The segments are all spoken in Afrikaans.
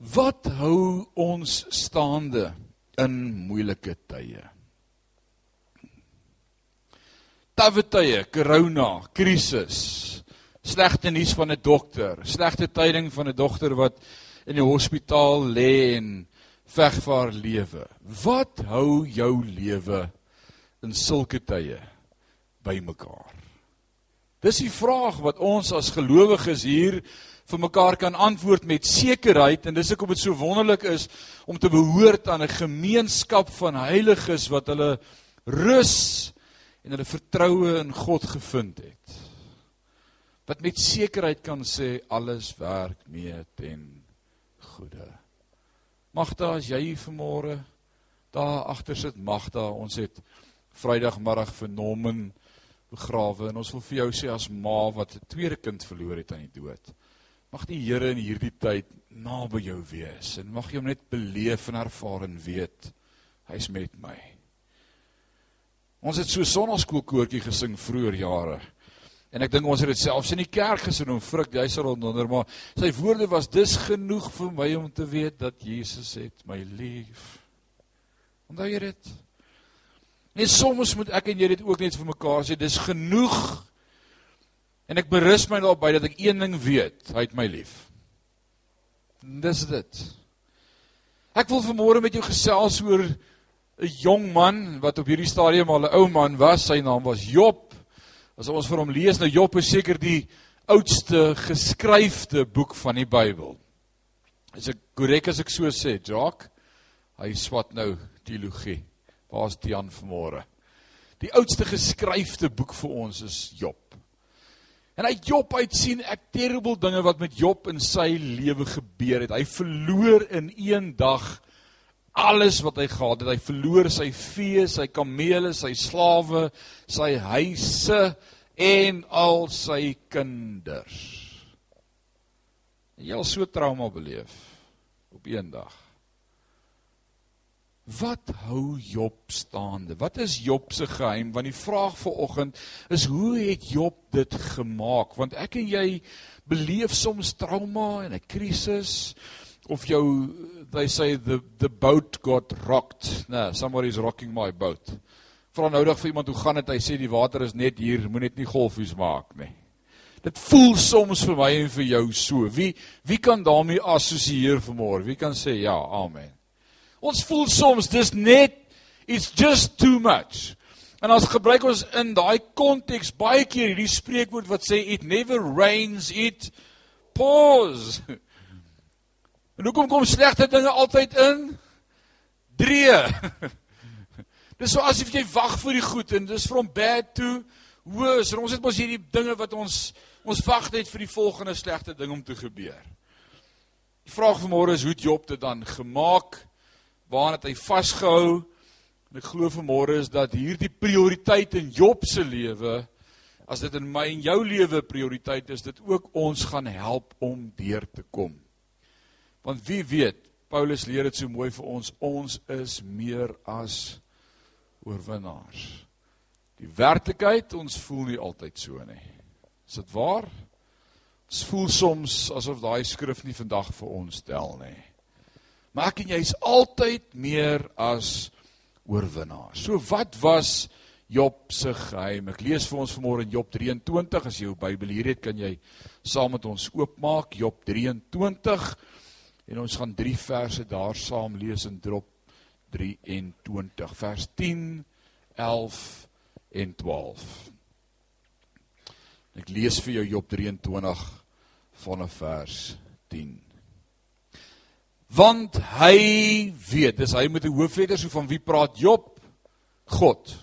Wat hou ons staande in moeilike tye? Tawwe tye, corona, krisis, slegte nuus van 'n dokter, slegte tyding van 'n dogter wat in die hospitaal lê en veg vir haar lewe. Wat hou jou lewe in sulke tye bymekaar? Dis die vraag wat ons as gelowiges hier vir mekaar kan antwoord met sekerheid en dis hoekom dit so wonderlik is om te behoort aan 'n gemeenskap van heiliges wat hulle rus en hulle vertroue in God gevind het. Wat met sekerheid kan sê alles werk mee ten goeie. Magda, as jy vanmôre daar agter sit, Magda, ons het Vrydagmiddag vir Norman begrawe en ons wil vir jou sê as ma wat 'n tweede kind verloor het aan die dood. Mag die Here in hierdie tyd naby jou wees en mag jy hom net beleef en ervaar en weet hy's met my. Ons het so sonnaskoolkoortjie gesing vroeër jare. En ek dink ons het dit selfs in die kerk gesing om frik jy sal onder maar sy woorde was dis genoeg vir my om te weet dat Jesus het my lief. Onthou jy dit? En soms moet ek en jy dit ook net vir mekaar sê dis genoeg En ek berus my daarop dat ek een ding weet, hy het my lief. Dis dit. Ek wil vanmôre met jou gesels oor 'n jong man wat op hierdie stadium al 'n ou man was. Sy naam was Job. As ons vir hom lees, nou Job is seker die oudste geskryfde boek van die Bybel. Is ek korrek as ek so sê, Jock? Hy swat nou teologie. Waar's Tian vanmôre? Die oudste geskryfde boek vir ons is Job. En hy Job uit sien ek terrible dinge wat met Job in sy lewe gebeur het. Hy verloor in een dag alles wat hy gehad het. Hy verloor sy vee, sy kamele, sy slawe, sy huise en al sy kinders. Jy al so trauma beleef op een dag. Wat hou Job staande? Wat is Job se geheim? Want die vraag vir oggend is hoe het Job dit gemaak? Want ek en jy beleef soms trauma en 'n krisis of jou they say the the boat got rocked. Nee, somebody's rocking my boat. Vra noudig vir iemand hoe gaan dit? Hy sê die water is net hier, moet net nie golfies maak nie. Dit voel soms vir my en vir jou so. Wie wie kan daarmee assosieer vanmôre? Wie kan sê ja, amen. Ons voel soms dis net it's just too much. En ons gebruik ons in daai konteks baie keer hierdie spreekwoord wat sê it never rains it pours. En hoekom kom slegte dinge altyd in? Drie. Dis so asof jy wag vir die goed en dis from bad to worse. En ons het mos hierdie dinge wat ons ons wag net vir die volgende slegte ding om te gebeur. Die vraag vanmôre is hoe het Job dit dan gemaak? Waaraan het hy vasgehou? En ek glo vanmôre is dat hierdie prioriteit in Job se lewe as dit in my en jou lewe prioriteit is, dit ook ons gaan help om deur te kom. Want wie weet, Paulus leer dit so mooi vir ons, ons is meer as oorwinnaars. Die werklikheid, ons voel nie altyd so nie. Is dit waar? Ons voel soms asof daai skrif nie vandag vir ons tel nie. Maar ek en jy is altyd meer as oorwinnaars. So wat was Job se geheim? Ek lees vir ons vanmôre in Job 23. As jy jou Bybel hier het, kan jy saam met ons oopmaak Job 23 en ons gaan drie verse daar saam lees in Drop 23 vers 10, 11 en 12. Ek lees vir jou Job 23 vanaf vers 10 want hy weet dis hy met 'n hoofletter so van wie praat Job? God.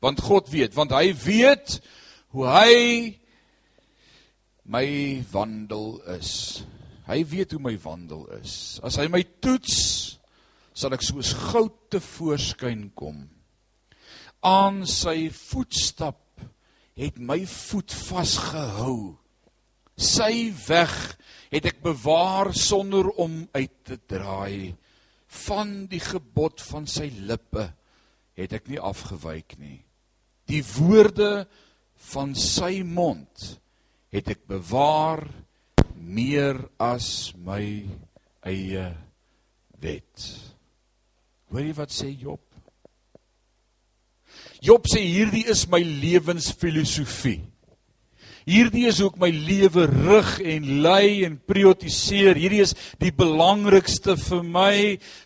Want God weet want hy weet hoe hy my wandel is. Hy weet hoe my wandel is. As hy my toets sal ek soos goud te voorskyn kom. Aan sy voetstap het my voet vasgehou sy weg het ek bewaar sonder om uit te draai van die gebod van sy lippe het ek nie afgewyk nie die woorde van sy mond het ek bewaar meer as my eie wet. Hoor jy wat sê Job? Job sê hierdie is my lewensfilosofie. Hierdie is hoe ek my lewe rig en lei en prioritiseer. Hierdie is die belangrikste vir my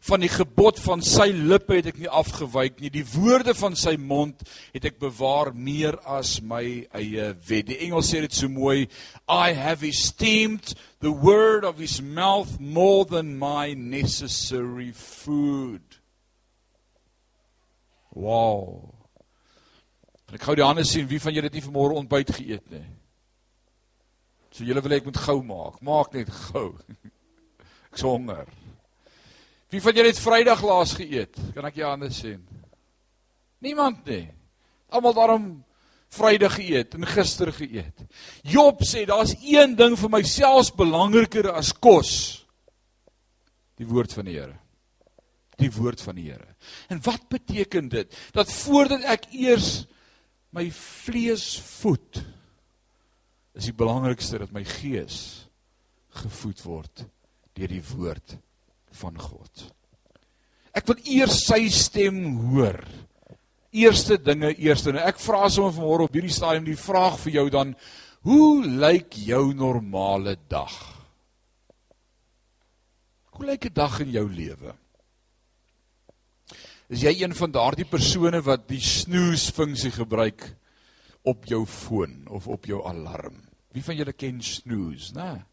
van die gebod van sy lippe het ek nie afgewyk nie. Die woorde van sy mond het ek bewaar meer as my eie wet. Die Engels sê dit so mooi, I have esteemed the word of his mouth more than my necessary food. Wow. Ek gou die hande sien wie van julle het nie vanmôre ontbyt geëet nie. So julle wil ek moet gou maak. Maak net gou. Ek's honger. Wie van julle het Vrydag laas geëet? Kan ek jou hande sien? Niemand nie. Almal daarom Vrydag geëet en gister geëet. Job sê daar's een ding vir my selfs belangriker as kos. Die woord van die Here. Die woord van die Here. En wat beteken dit? Dat voordat ek eers my vlees voed, is die belangrikste dat my gees gevoed word deur die woord van God. Ek wil eers sy stem hoor. Eerste dinge eerste. Nou ek vra sommer vanmôre op hierdie stadium die vraag vir jou dan: Hoe lyk jou normale dag? Hoe lyk 'n dag in jou lewe? Is jy een van daardie persone wat die snooze funksie gebruik op jou foon of op jou alarm? Wie van julle ken snooze, né?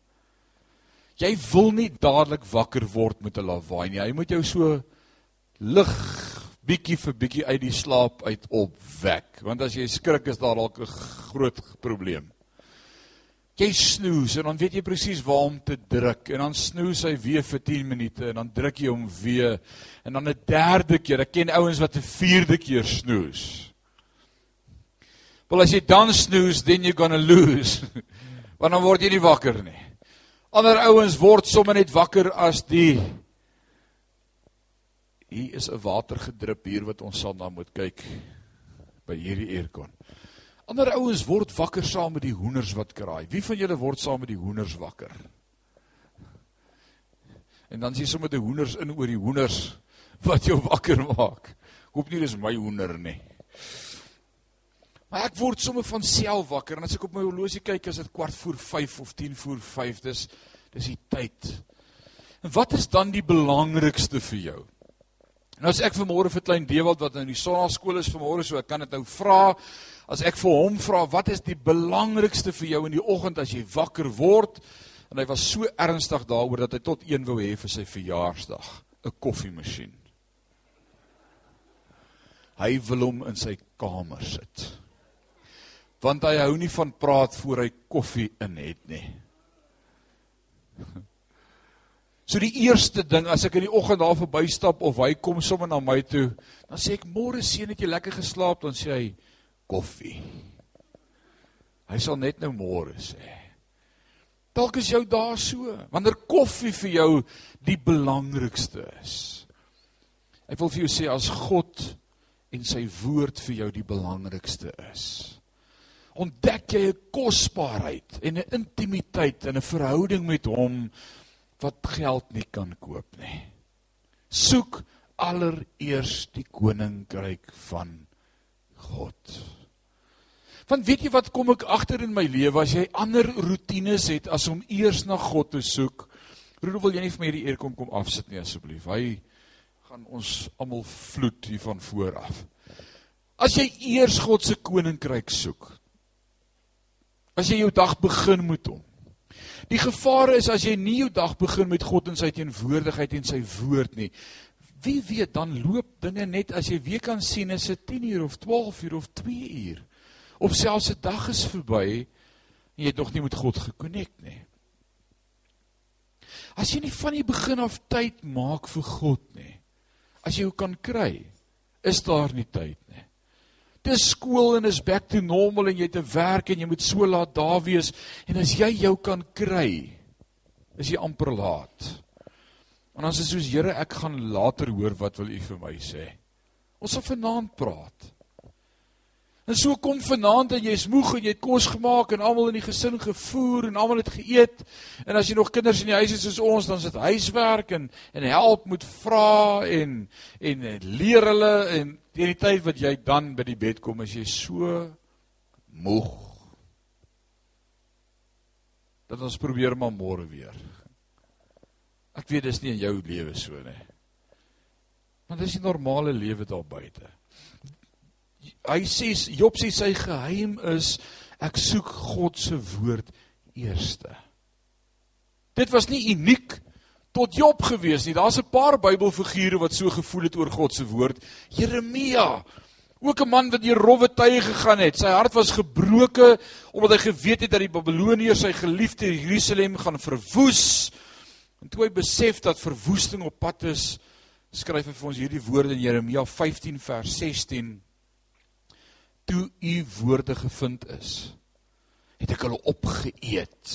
Jy wil nie dadelik wakker word met 'n lawaai nie. Hy moet jou so lig bietjie vir bietjie uit die slaap uit opwek, want as jy skrik is daar dalk 'n groot probleem. Jy snooze en dan weet jy presies waar om te druk en dan snooze hy weer vir 10 minute en dan druk jy hom weer en dan 'n derde keer. Ek ken ouens wat 'n vierde keer snooze. Wel as jy dan snooze, then you're going to lose. Want dan word jy nie wakker nie. Ander ouens word sommer net wakker as die Hier is 'n watergedrup hier wat ons sal na moet kyk by hierdie aircon. Ander ouens word wakker saam met die hoenders wat kraai. Wie van julle word saam met die hoenders wakker? En dan sien jy sommer die hoenders in oor die hoenders wat jou wakker maak. Hoop nie dis my hoender nie. Maar ek word sommer van self wakker en as ek op my horlosie kyk is dit kwart voor 5 of 10 voor 5. Dis dis die tyd. En wat is dan die belangrikste vir jou? Nou as ek vanmôre vir klein Dewald wat nou in die sonnaskool is vanmôre so ek kan dit nou vra as ek vir hom vra wat is die belangrikste vir jou in die oggend as jy wakker word en hy was so ernstig daaroor dat hy tot een wou hê vir sy verjaarsdag 'n koffiemasjien. Hy wil hom in sy kamer sit want hy hou nie van praat voor hy koffie in het nie. So die eerste ding as ek in die oggend daar verbystap of hy kom sommer na my toe, dan sê ek môre seun het jy lekker geslaap, dan sê hy koffie. Hy sal net nou môre sê. Dalk is jou daar so, wanneer koffie vir jou die belangrikste is. Ek wil vir jou sê as God en sy woord vir jou die belangrikste is ontdek jy 'n kosbaarheid en 'n intimiteit en 'n verhouding met hom wat geld nie kan koop nie. Soek allereers die koninkryk van God. Want weet jy wat kom ek agter in my lewe as jy ander rotines het as om eers na God te soek? Broer, wil jy nie vir my hierdie eer kom kom afsit nie asseblief? Hy gaan ons almal vloed hier van voor af. As jy eers God se koninkryk soek, As jy jou dag begin met hom. Die gevaar is as jy nie jou dag begin met God en sy teenwoordigheid en sy woord nie. Wie weet dan loop dinge net as jy weer kan sien is dit 10 uur of 12 uur of 2 uur. Of selfs 'n dag is verby en jy het nog nie met God gekonnek nie. As jy nie van die begin af tyd maak vir God nie. As jy hom kan kry, is daar nie tyd dis skool en is back to normal en jy het 'n werk en jy moet so laat daar wees en as jy jou kan kry is jy amper laat. En dan dit soos Here, ek gaan later hoor wat wil u vir my sê. Ons sal vanaand praat. En so kom vanaand en jy's moeg en jy het kos gemaak en almal in die gesin gevoer en almal het geëet. En as jy nog kinders in die huis het soos ons, dan is dit huiswerk en en help moet vra en en leer hulle en teen die tyd wat jy dan by die bed kom, is jy so moeg. Dat ons probeer maar môre weer. Ek weet dis nie in jou lewe so nie. Want dis die normale lewe daar buite hy sê Job sê sy geheim is ek soek God se woord eerste. Dit was nie uniek tot Job gewees nie. Daar's 'n paar Bybelfigure wat so gevoel het oor God se woord. Jeremia, ook 'n man wat deur rowwe tye gegaan het. Sy hart was gebroke omdat hy geweet het dat die Babiloniërs sy geliefde Jerusalem gaan verwoes. En toe hy besef dat verwoesting op pad is, skryf hy vir ons hierdie woorde in Jeremia 15 vers 16 toe u woorde gevind is, het ek hulle opgeëet.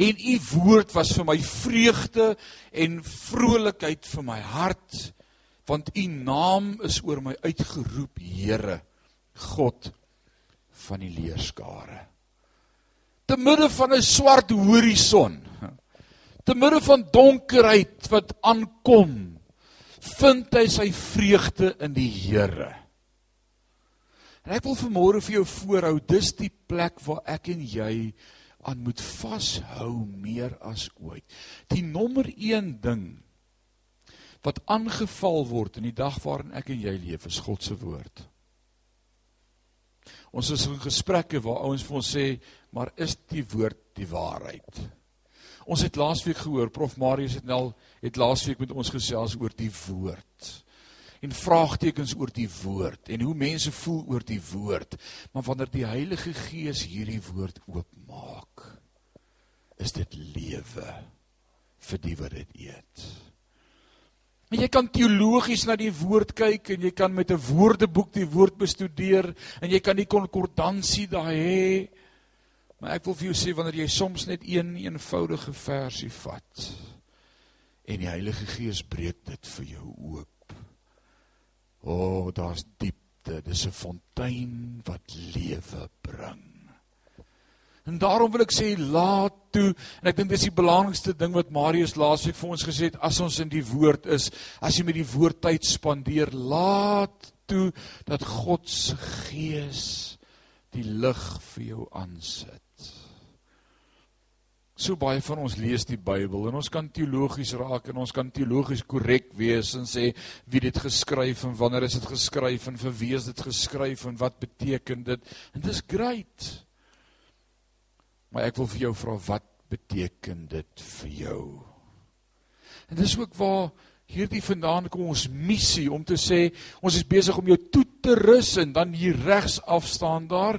En u woord was vir my vreugde en vrolikheid vir my hart, want u naam is oor my uitgeroep, Here, God van die leerskare. Te midde van 'n swart horison, te midde van donkerheid wat aankom, vind hy sy vreugde in die Here. En ek wil vanmôre vir jou voorhou, dis die plek waar ek en jy aan moet vashou meer as ooit. Die nommer 1 ding wat aangeval word in die dag waarin ek en jy leef, is God se woord. Ons is in gesprekke waar ouens vir ons sê, maar is die woord die waarheid? Ons het laasweek gehoor, Prof Marius het nou het laasweek met ons gesels oor die woord en vraagtekens oor die woord en hoe mense voel oor die woord. Maar wanneer die Heilige Gees hierdie woord oopmaak, is dit lewe vir die wat dit eet. En jy kan teologies na die woord kyk en jy kan met 'n woordeboek die woord bestudeer en jy kan die konkordansie daai hê. Maar ek wil vir jou sê wanneer jy soms net een eenvoudige versie vat en die Heilige Gees breek dit vir jou oop O, oh, daar's diepte. Dis 'n fontein wat lewe bring. En daarom wil ek sê laat toe en ek dink dis die belangrikste ding wat Marius laasweek vir ons gesê het as ons in die woord is, as jy met die woord tyd spandeer, laat toe dat God se gees die lig vir jou aansit. So baie van ons lees die Bybel en ons kan teologies raak en ons kan teologies korrek wees en sê wie dit geskryf en wanneer is dit geskryf en vir wie is dit geskryf en wat beteken dit? En dis great. Maar ek wil vir jou vra wat beteken dit vir jou? En dis ook waar hierdie vandaan kom ons missie om te sê ons is besig om jou toe te rus en dan hier regs af staan daar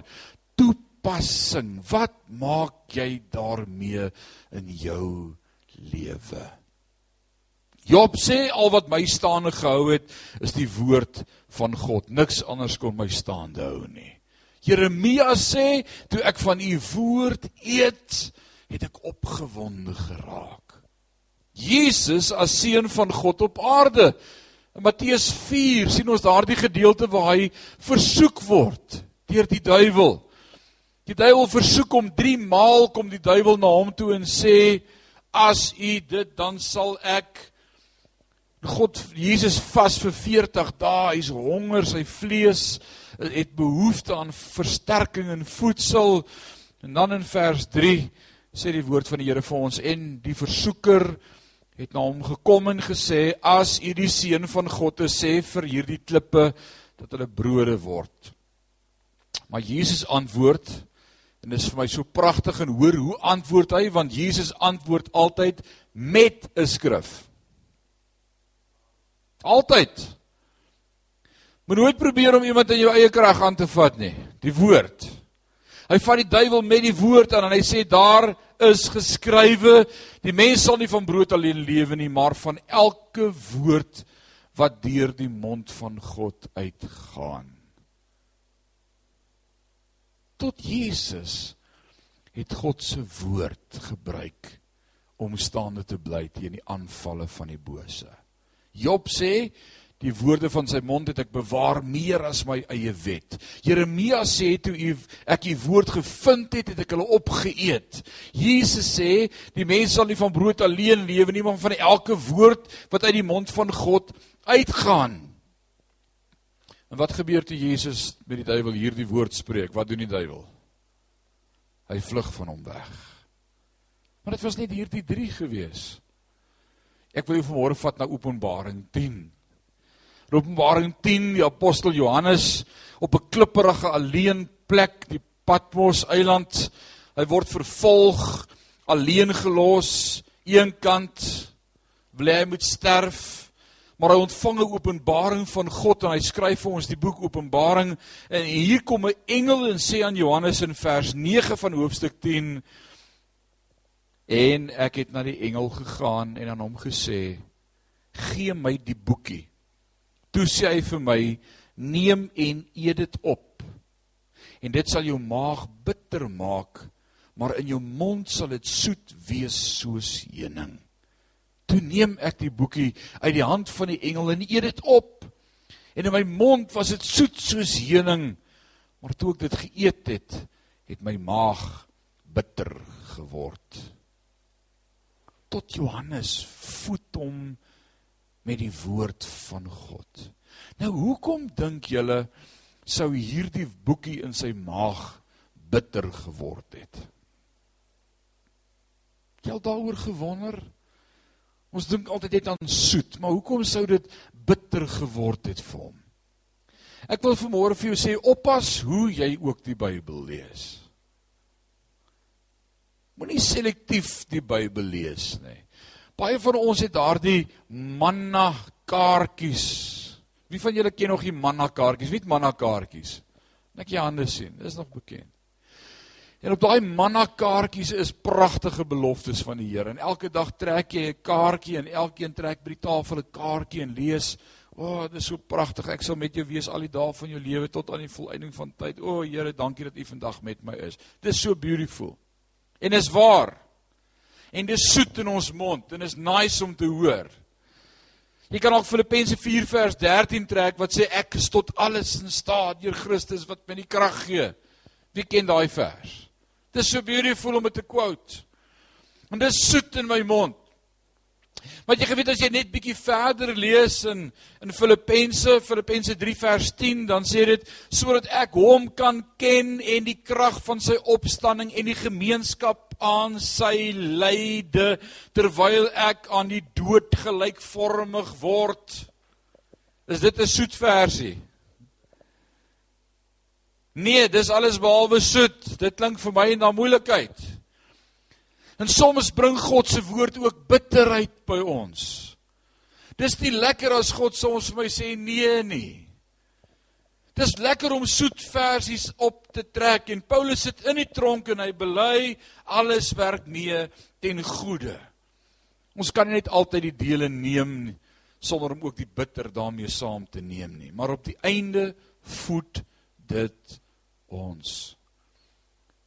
toepassing. Wat maak jy daarmee in jou lewe? Job sê al wat my staande gehou het is die woord van God. Niks anders kon my staande hou nie. Jeremia sê toe ek van u woord eet, het ek opgewonde geraak. Jesus as seun van God op aarde. In Matteus 4 sien ons daardie gedeelte waar hy versoek word deur die duiwel. Die duiwel versoek hom 3 maal kom die duiwel na hom toe en sê as u dit dan sal ek God Jesus vas vir 40 dae, hy's honger, sy vlees het behoefte aan versterking en voedsel. En dan in vers 3 sê die woord van die Here vir ons en die versoeker het na hom gekom en gesê as u die seun van God is, sê vir hierdie klippe dat hulle brode word. Maar Jesus antwoord En dit is vir my so pragtig en hoor hoe antwoord hy want Jesus antwoord altyd met 'n skrif. Altyd. Moet nooit probeer om iemand in jou eie krag aan te vat nie. Die woord. Hy vat die duiwel met die woord aan en hy sê daar is geskrywe die mens sal nie van brood alleen lewe nie maar van elke woord wat deur die mond van God uitgaan tot Jesus het God se woord gebruik om staande te bly teen die aanvalle van die bose. Job sê Die woorde van sy mond het ek bewaar meer as my eie wet. Jeremia sê toe u ek u woord gevind het, het ek hulle opgeëet. Jesus sê die mens sal nie van brood alleen lewe nie, maar van elke woord wat uit die mond van God uitgaan. En wat gebeur toe Jesus met die duiwel hierdie woord spreek? Wat doen die duiwel? Hy vlug van hom weg. Maar dit was net hierdie 3 gewees. Ek wil jou vanmôre vat na Openbaring 10. Openbaring 10, die apostel Johannes op 'n klipprige alleen plek, die Patmos eiland. Hy word vervolg, alleen gelos, eenkant wil hy moet sterf, maar hy ontvang 'n openbaring van God en hy skryf vir ons die boek Openbaring en hier kom 'n engel en sê aan Johannes in vers 9 van hoofstuk 10 en ek het na die engel gegaan en aan hom gesê gee my die boekie Toe sê hy vir my: "Neem en eet dit op. En dit sal jou maag bitter maak, maar in jou mond sal dit soet wees soos heuning." Toe neem ek die boekie uit die hand van die engel en eet dit op. En in my mond was dit soet soos heuning, maar toe ek dit geëet het, het my maag bitter geword. Tot Johannes voet hom met die woord van God. Nou hoekom dink julle sou hierdie boekie in sy maag bitter geword het? Jy het daaroor gewonder? Ons dink altyd net aan soet, maar hoekom sou dit bitter geword het vir hom? Ek wil vanmôre vir jou sê oppas hoe jy ook die Bybel lees. Moenie selektief die Bybel lees nie. Baie van ons het daardie manna kaartjies. Wie van julle ken nog die manna kaartjies? Wie het manna kaartjies? Net jy hande sien. Dis nog bekend. En op daai manna kaartjies is pragtige beloftes van die Here. En elke dag trek jy 'n kaartjie en elkeen trek by die tafel 'n kaartjie en lees. O, oh, dit is so pragtig. Ek sal met jou wees al die dae van jou lewe tot aan die volëinding van tyd. O, oh, Here, dankie dat U vandag met my is. Dit is so beautiful. En is waar en dis soet in ons mond en is nice om te hoor. Jy kan ook Filippense 4 vers 13 trek wat sê ek is tot alles in staat deur Christus wat my die krag gee. Wie ken daai vers? Dis so beautiful om dit te quote. En dis soet in my mond. Want jy geweet as jy net bietjie verder lees in in Filippense, Filippense 3 vers 10, dan sê dit sodat ek hom kan ken en die krag van sy opstanding en die gemeenskap aan sy lyde terwyl ek aan die dood gelykvormig word. Is dit 'n soet versie? Nee, dis alles behalwe soet. Dit klink vir my na moeilikheid. En soms bring God se woord ook bitterheid by ons. Dis nie lekker as God soms vir my sê nee nie. Dis lekker om soet versies op te trek en Paulus sit in die tronk en hy bely alles werk mee ten goeie. Ons kan net altyd die dele neem sonder om ook die bitter daarmee saam te neem nie, maar op die einde voed dit ons.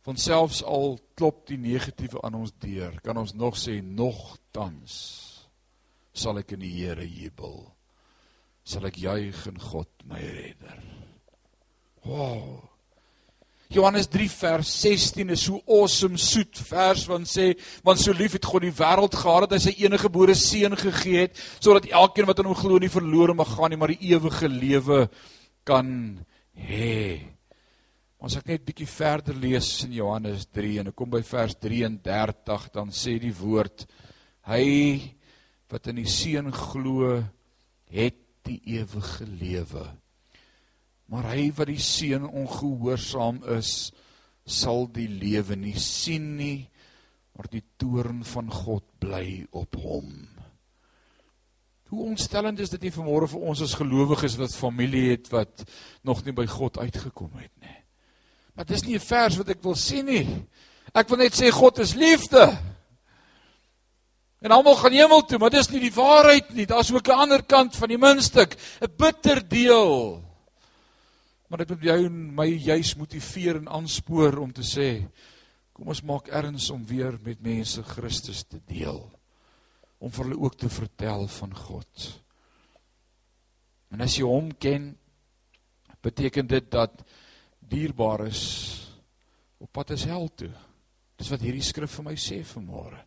Want selfs al klop die negatiewe aan ons deur, kan ons nog sê nogtans sal ek in die Here jubel. Sal ek juig in God my redder. Wow. Johannes 3 vers 16 is so awesome soet vers want sê want so lief het God die wêreld gehad dat hy sy enige gebore seun gegee het sodat elkeen wat in hom glo nie verlore mag gaan nie maar die ewige lewe kan hê. As ek net bietjie verder lees in Johannes 3 en ek kom by vers 33 dan sê die woord hy wat in die seun glo het die ewige lewe. Maar hy wat die seun ongehoorsaam is sal die lewe nie sien nie maar die toorn van God bly op hom. Hoe ontstellend is dit nie vanmôre vir ons as gelowiges wat familie het wat nog nie by God uitgekom het nie. Maar dis nie 'n vers wat ek wil sien nie. Ek wil net sê God is liefde. En almal gaan hemel toe, maar dis nie die waarheid nie. Daar's ook 'n ander kant van die muntstuk, 'n bitter deel. Maar dit moet jou en my juis motiveer en aanspoor om te sê, kom ons maak erns om weer met mense Christus te deel. Om vir hulle ook te vertel van God. En as jy hom ken, beteken dit dat dierbares op pad is hel toe. Dis wat hierdie skrif vir my sê vanmôre.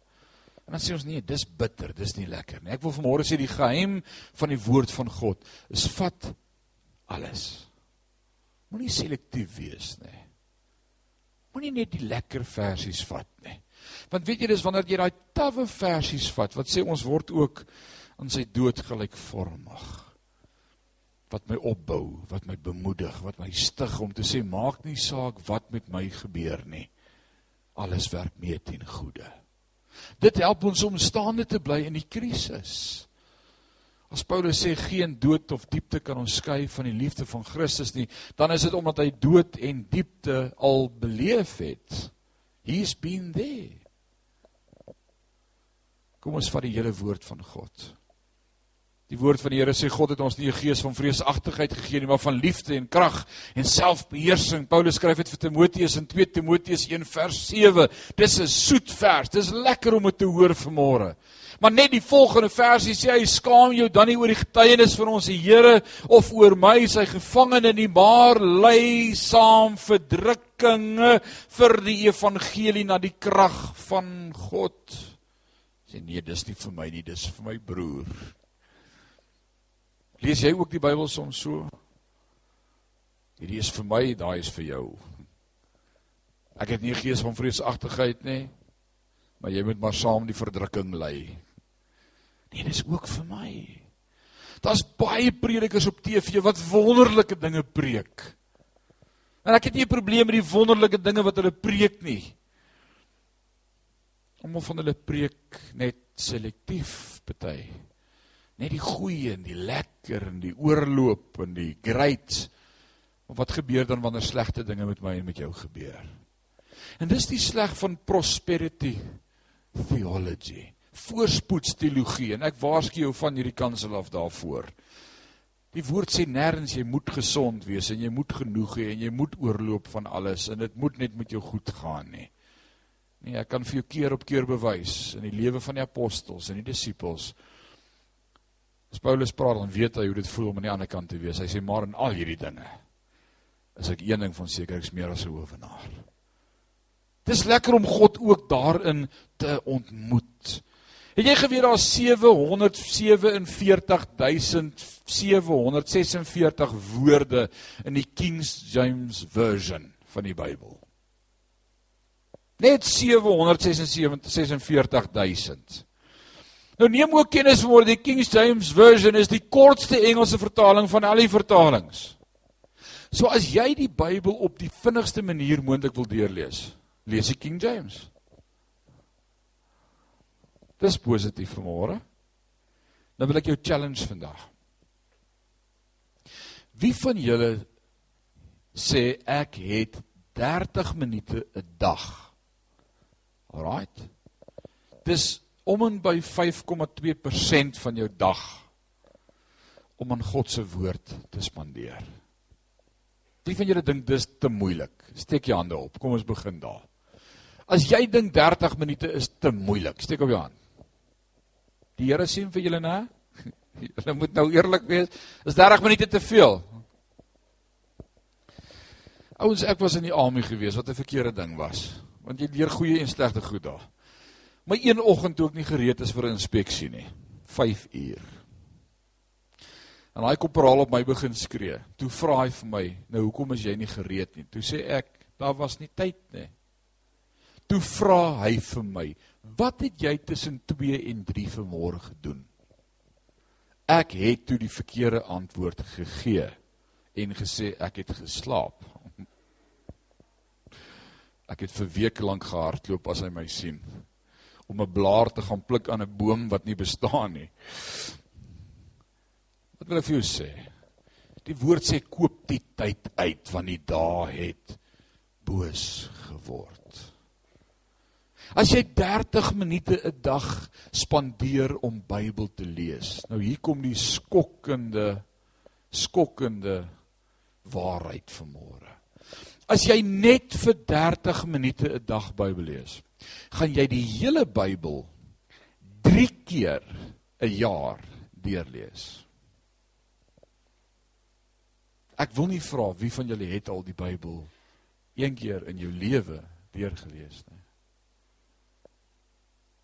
En dan sê ons nee, dis bitter, dis nie lekker nie. Ek wil vanmôre sê die geheim van die woord van God is vat alles. Moenie selektief wees nie. Moenie net die lekker versies vat nie. Want weet jy dis wanneer jy daai tawwe versies vat, wat sê ons word ook aan sy dood gelykvormig. Wat my opbou, wat my bemoedig, wat my stig om te sê maak nie saak wat met my gebeur nie. Alles werk mee ten goeie. Dit help ons om staande te bly in die krisis. As Paulus sê geen dood of diepte kan ons skei van die liefde van Christus nie, dan is dit omdat hy dood en diepte al beleef het. He's been there. Kom ons vat die hele woord van God. Die woord van die Here sê God het ons nie 'n gees van vreesagtigheid gegee nie, maar van liefde en krag en selfbeheersing. Paulus skryf dit vir Timoteus in 2 Timoteus 1 vers 7. Dis 'n soet vers. Dis lekker om dit te hoor vanmôre. Maar net die volgende versie sê hy skaam jou dan nie oor die getuienis van ons Here of oor my sy gevangene nie, maar ly saam verdrukkinge vir die evangelie na die krag van God. Sê nee, dis nie vir my nie, dis vir my broer. Lees jy ook die Bybel soms so? Hierdie is vir my, daai is vir jou. Ek het nie gees van vreesagtigheid nie, maar jy moet maar saam die verdrukking lei. Nee, dis ook vir my. Daar's baie predikers op TV wat wonderlike dinge preek. En ek het nie 'n probleem met die wonderlike dinge wat hulle preek nie. Almal van hulle preek net selektief party net die goeie en die lekker en die oorloop en die great. Maar wat gebeur dan wanneer slegte dinge met my en met jou gebeur? En dis die sleg van prosperity theology, voorspoedsteologie en ek waarsku jou van hierdie kansel af daarvoor. Die woord sê nêrens jy moet gesond wees en jy moet genoeg hê en jy moet oorloop van alles en dit moet net met jou goed gaan nie. Nee, ek kan vir jou keer op keer bewys in die lewe van die apostels en die disippels As Paulus praat dan weet hy hoe dit voel om aan die ander kant te wees. Hy sê maar in al hierdie dinge is ek een ding van seker ek's meer as 'n owenaar. Dis lekker om God ook daarin te ontmoet. Het jy geweet daar's 744746 woorde in die King James version van die Bybel? Net 746000. Nou neem ook kennis van die King James version is die kortste Engelse vertaling van al die vertalings. So as jy die Bybel op die vinnigste manier moontlik wil deurlees, lees die King James. Dis positief vir môre. Nou wil ek jou challenge vandag. Wie van julle sê ek het 30 minute 'n dag? Alraight. Dis om en by 5,2% van jou dag om aan God se woord te spandeer. Wie van julle dink dis te moeilik? Steek jou hande op. Kom ons begin daar. As jy dink 30 minute is te moeilik, steek op jou hand. Die Here sien vir julle, né? Julle moet nou eerlik wees. Is 30 minute te veel? Ouens, ek was in die army gewees wat 'n verkeerde ding was, want jy leer goeie en slegte goed daar. My een oggend toe ek nie gereed is vir 'n inspeksie nie. 5 uur. En hy korporaal op my begin skree. Toe vra hy vir my, "Nou hoekom is jy nie gereed nie?" Toe sê ek, "Daar was nie tyd nie." Toe vra hy vir my, "Wat het jy tussen 2 en 3 vanmôre gedoen?" Ek het toe die verkeerde antwoord gegee en gesê ek het geslaap. Ek het vir weke lank gehardloop as hy my sien om 'n blaar te gaan pluk aan 'n boom wat nie bestaan nie. Wat wil ek vir jou sê? Die woord sê koop die tyd uit want die dae het boos geword. As jy 30 minute 'n dag spandeer om Bybel te lees. Nou hier kom die skokkende skokkende waarheid vanmôre. As jy net vir 30 minute 'n dag Bybel lees gaan jy die hele Bybel 3 keer 'n jaar deurlees. Ek wil nie vra wie van julle het al die Bybel een keer in jou lewe deurgelees nie.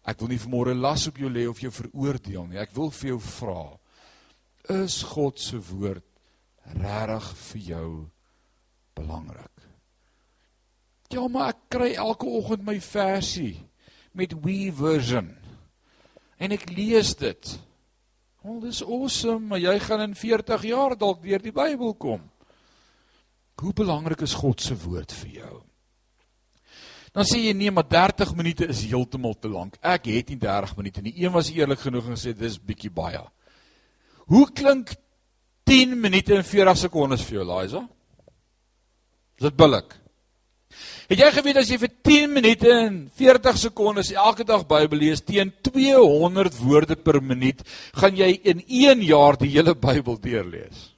Ek wil nie vanmôre las op jou lê of jou veroordeel nie. Ek wil vir jou vra: Is God se woord regtig vir jou belangrik? Ja, maar ek kry elke oggend my versie met we version. En ek lees dit. Al dis awesome, maar jy gaan in 40 jaar dalk deur die Bybel kom. Hoe belangrik is God se woord vir jou? Dan sê jy nee, maar 30 minute is heeltemal te lank. Ek het nie 30 minute nie. Een was eerlik genoeg en gesê dis bietjie baie. Hoe klink 10 minute en 40 sekondes vir jou, Liza? Is dit billik? Het jy geweet as jy vir 10 minute en 40 sekondes elke dag Bybel lees teen 200 woorde per minuut, gaan jy in 1 jaar die hele Bybel deurlees?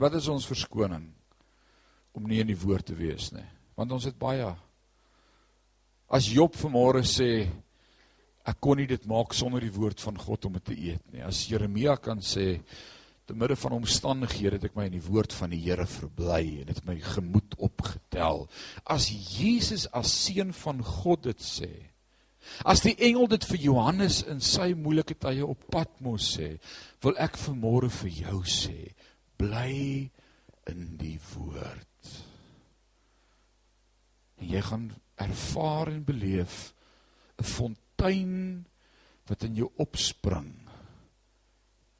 Wat is ons verskoning om nie in die woord te wees nie? Want ons het baie As Job vanmôre sê ek kon nie dit maak sonder die woord van God om dit te eet nie. As Jeremia kan sê te midde van omstandighede het ek my in die woord van die Here verbly en dit my gemoed opgetel. As Jesus as seun van God dit sê, as die engel dit vir Johannes in sy moeilike tye op Patmos sê, wil ek vanmôre vir jou sê, bly in die woord. En jy gaan ervaar en beleef 'n fontein wat in jou opspring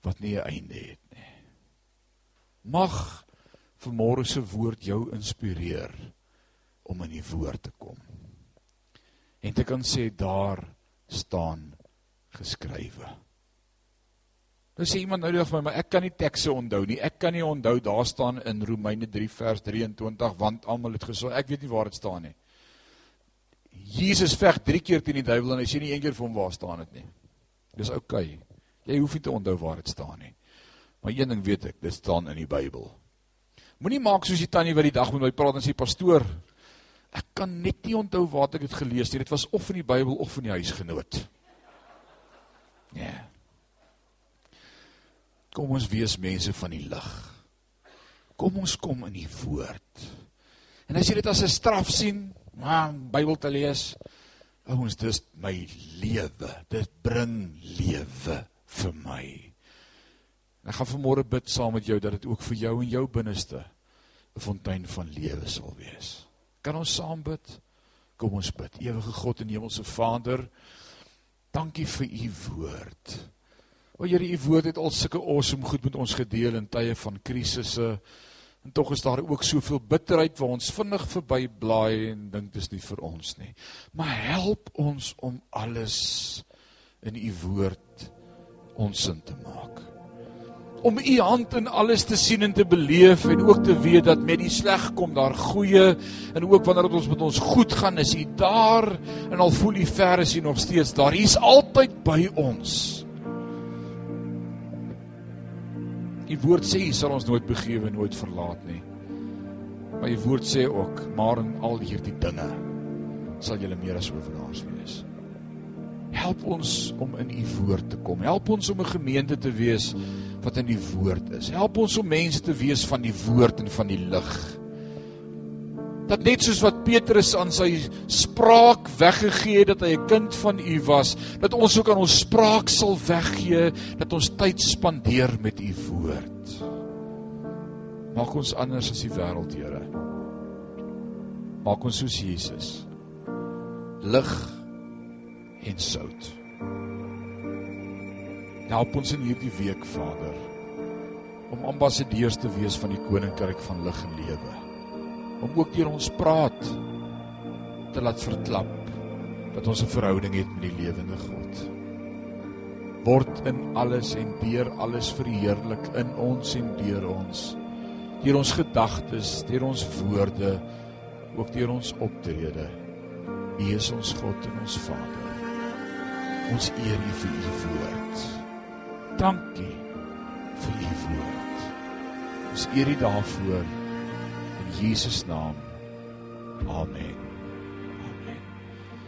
wat nie 'n einde het. Mag vanmôre se woord jou inspireer om in die woord te kom. En te kan sê daar staan geskrywe. Nou sê iemand nou vir my, maar ek kan nie tekste onthou nie. Ek kan nie onthou daar staan in Romeine 3 vers 23 want almal het gesê ek weet nie waar dit staan nie. Jesus veg 3 keer teen die duiwel en hy sê nie een keer vir hom waar staan dit nie. Dis oukei. Okay. Jy hoef nie te onthou waar dit staan nie. Maar een ding weet ek, dit staan in die Bybel. Moenie maak soos die tannie wat die dag met my praat en sê pastoor, ek kan net nie onthou waar ek dit gelees het. Dit was of in die Bybel of in die huisgenoot. Ja. Yeah. Kom ons wees mense van die lig. Kom ons kom in die woord. En as jy dit as 'n straf sien, man, Bybel te lees, ouens, dis my lewe. Dit bring lewe vir my. Ek gaan vanmôre bid saam met jou dat dit ook vir jou en jou binneste 'n fontein van lewe sal wees. Kan ons saam bid? Kom ons bid. Ewige God en Hemelse Vader, dankie vir u woord. O Here, u woord het al sulke awesome goed met ons gedeel in tye van krisisse. En tog is daar ook soveel bitterheid waar ons vinnig verby blaai en dink dis nie vir ons nie. Maar help ons om alles in u woord ons sin te maak. Om u hand in alles te sien en te beleef en ook te weet dat met die sleg kom daar goeie en ook wanneer dit ons met ons goed gaan is u daar en al voel u ver is u nog steeds daar. U is altyd by ons. U woord sê U sal ons nooit begewe nooit verlaat nie. Maar U woord sê ook, maar in al hierdie dinge sal julle meer as oorwinnaars wees. Help ons om in U woord te kom. Help ons om 'n gemeente te wees wat in die woord is. Help ons om mense te wees van die woord en van die lig dat net soos wat Petrus aan sy spraak weggegee het dat hy 'n kind van U was, dat ons ook aan ons spraak sal weggee, dat ons tyd spandeer met U woord. Maak ons anders as die wêreld, Here. Maak ons soos Jesus. Lig en sout. Help ons in hierdie week, Vader, om ambassadeurs te wees van die koninkryk van lig en lewe om ook deur ons praat te laat verklap dat ons 'n verhouding het met die lewende God. Word in alles en deur alles verheerlik in ons en deur ons. Deur ons gedagtes, deur ons woorde, ook deur ons optrede. U is ons God en ons Vader. Ons eer U vir U woord. Dankie vir U woord. Ons eer U daarvoor. Jesus naam. Amen.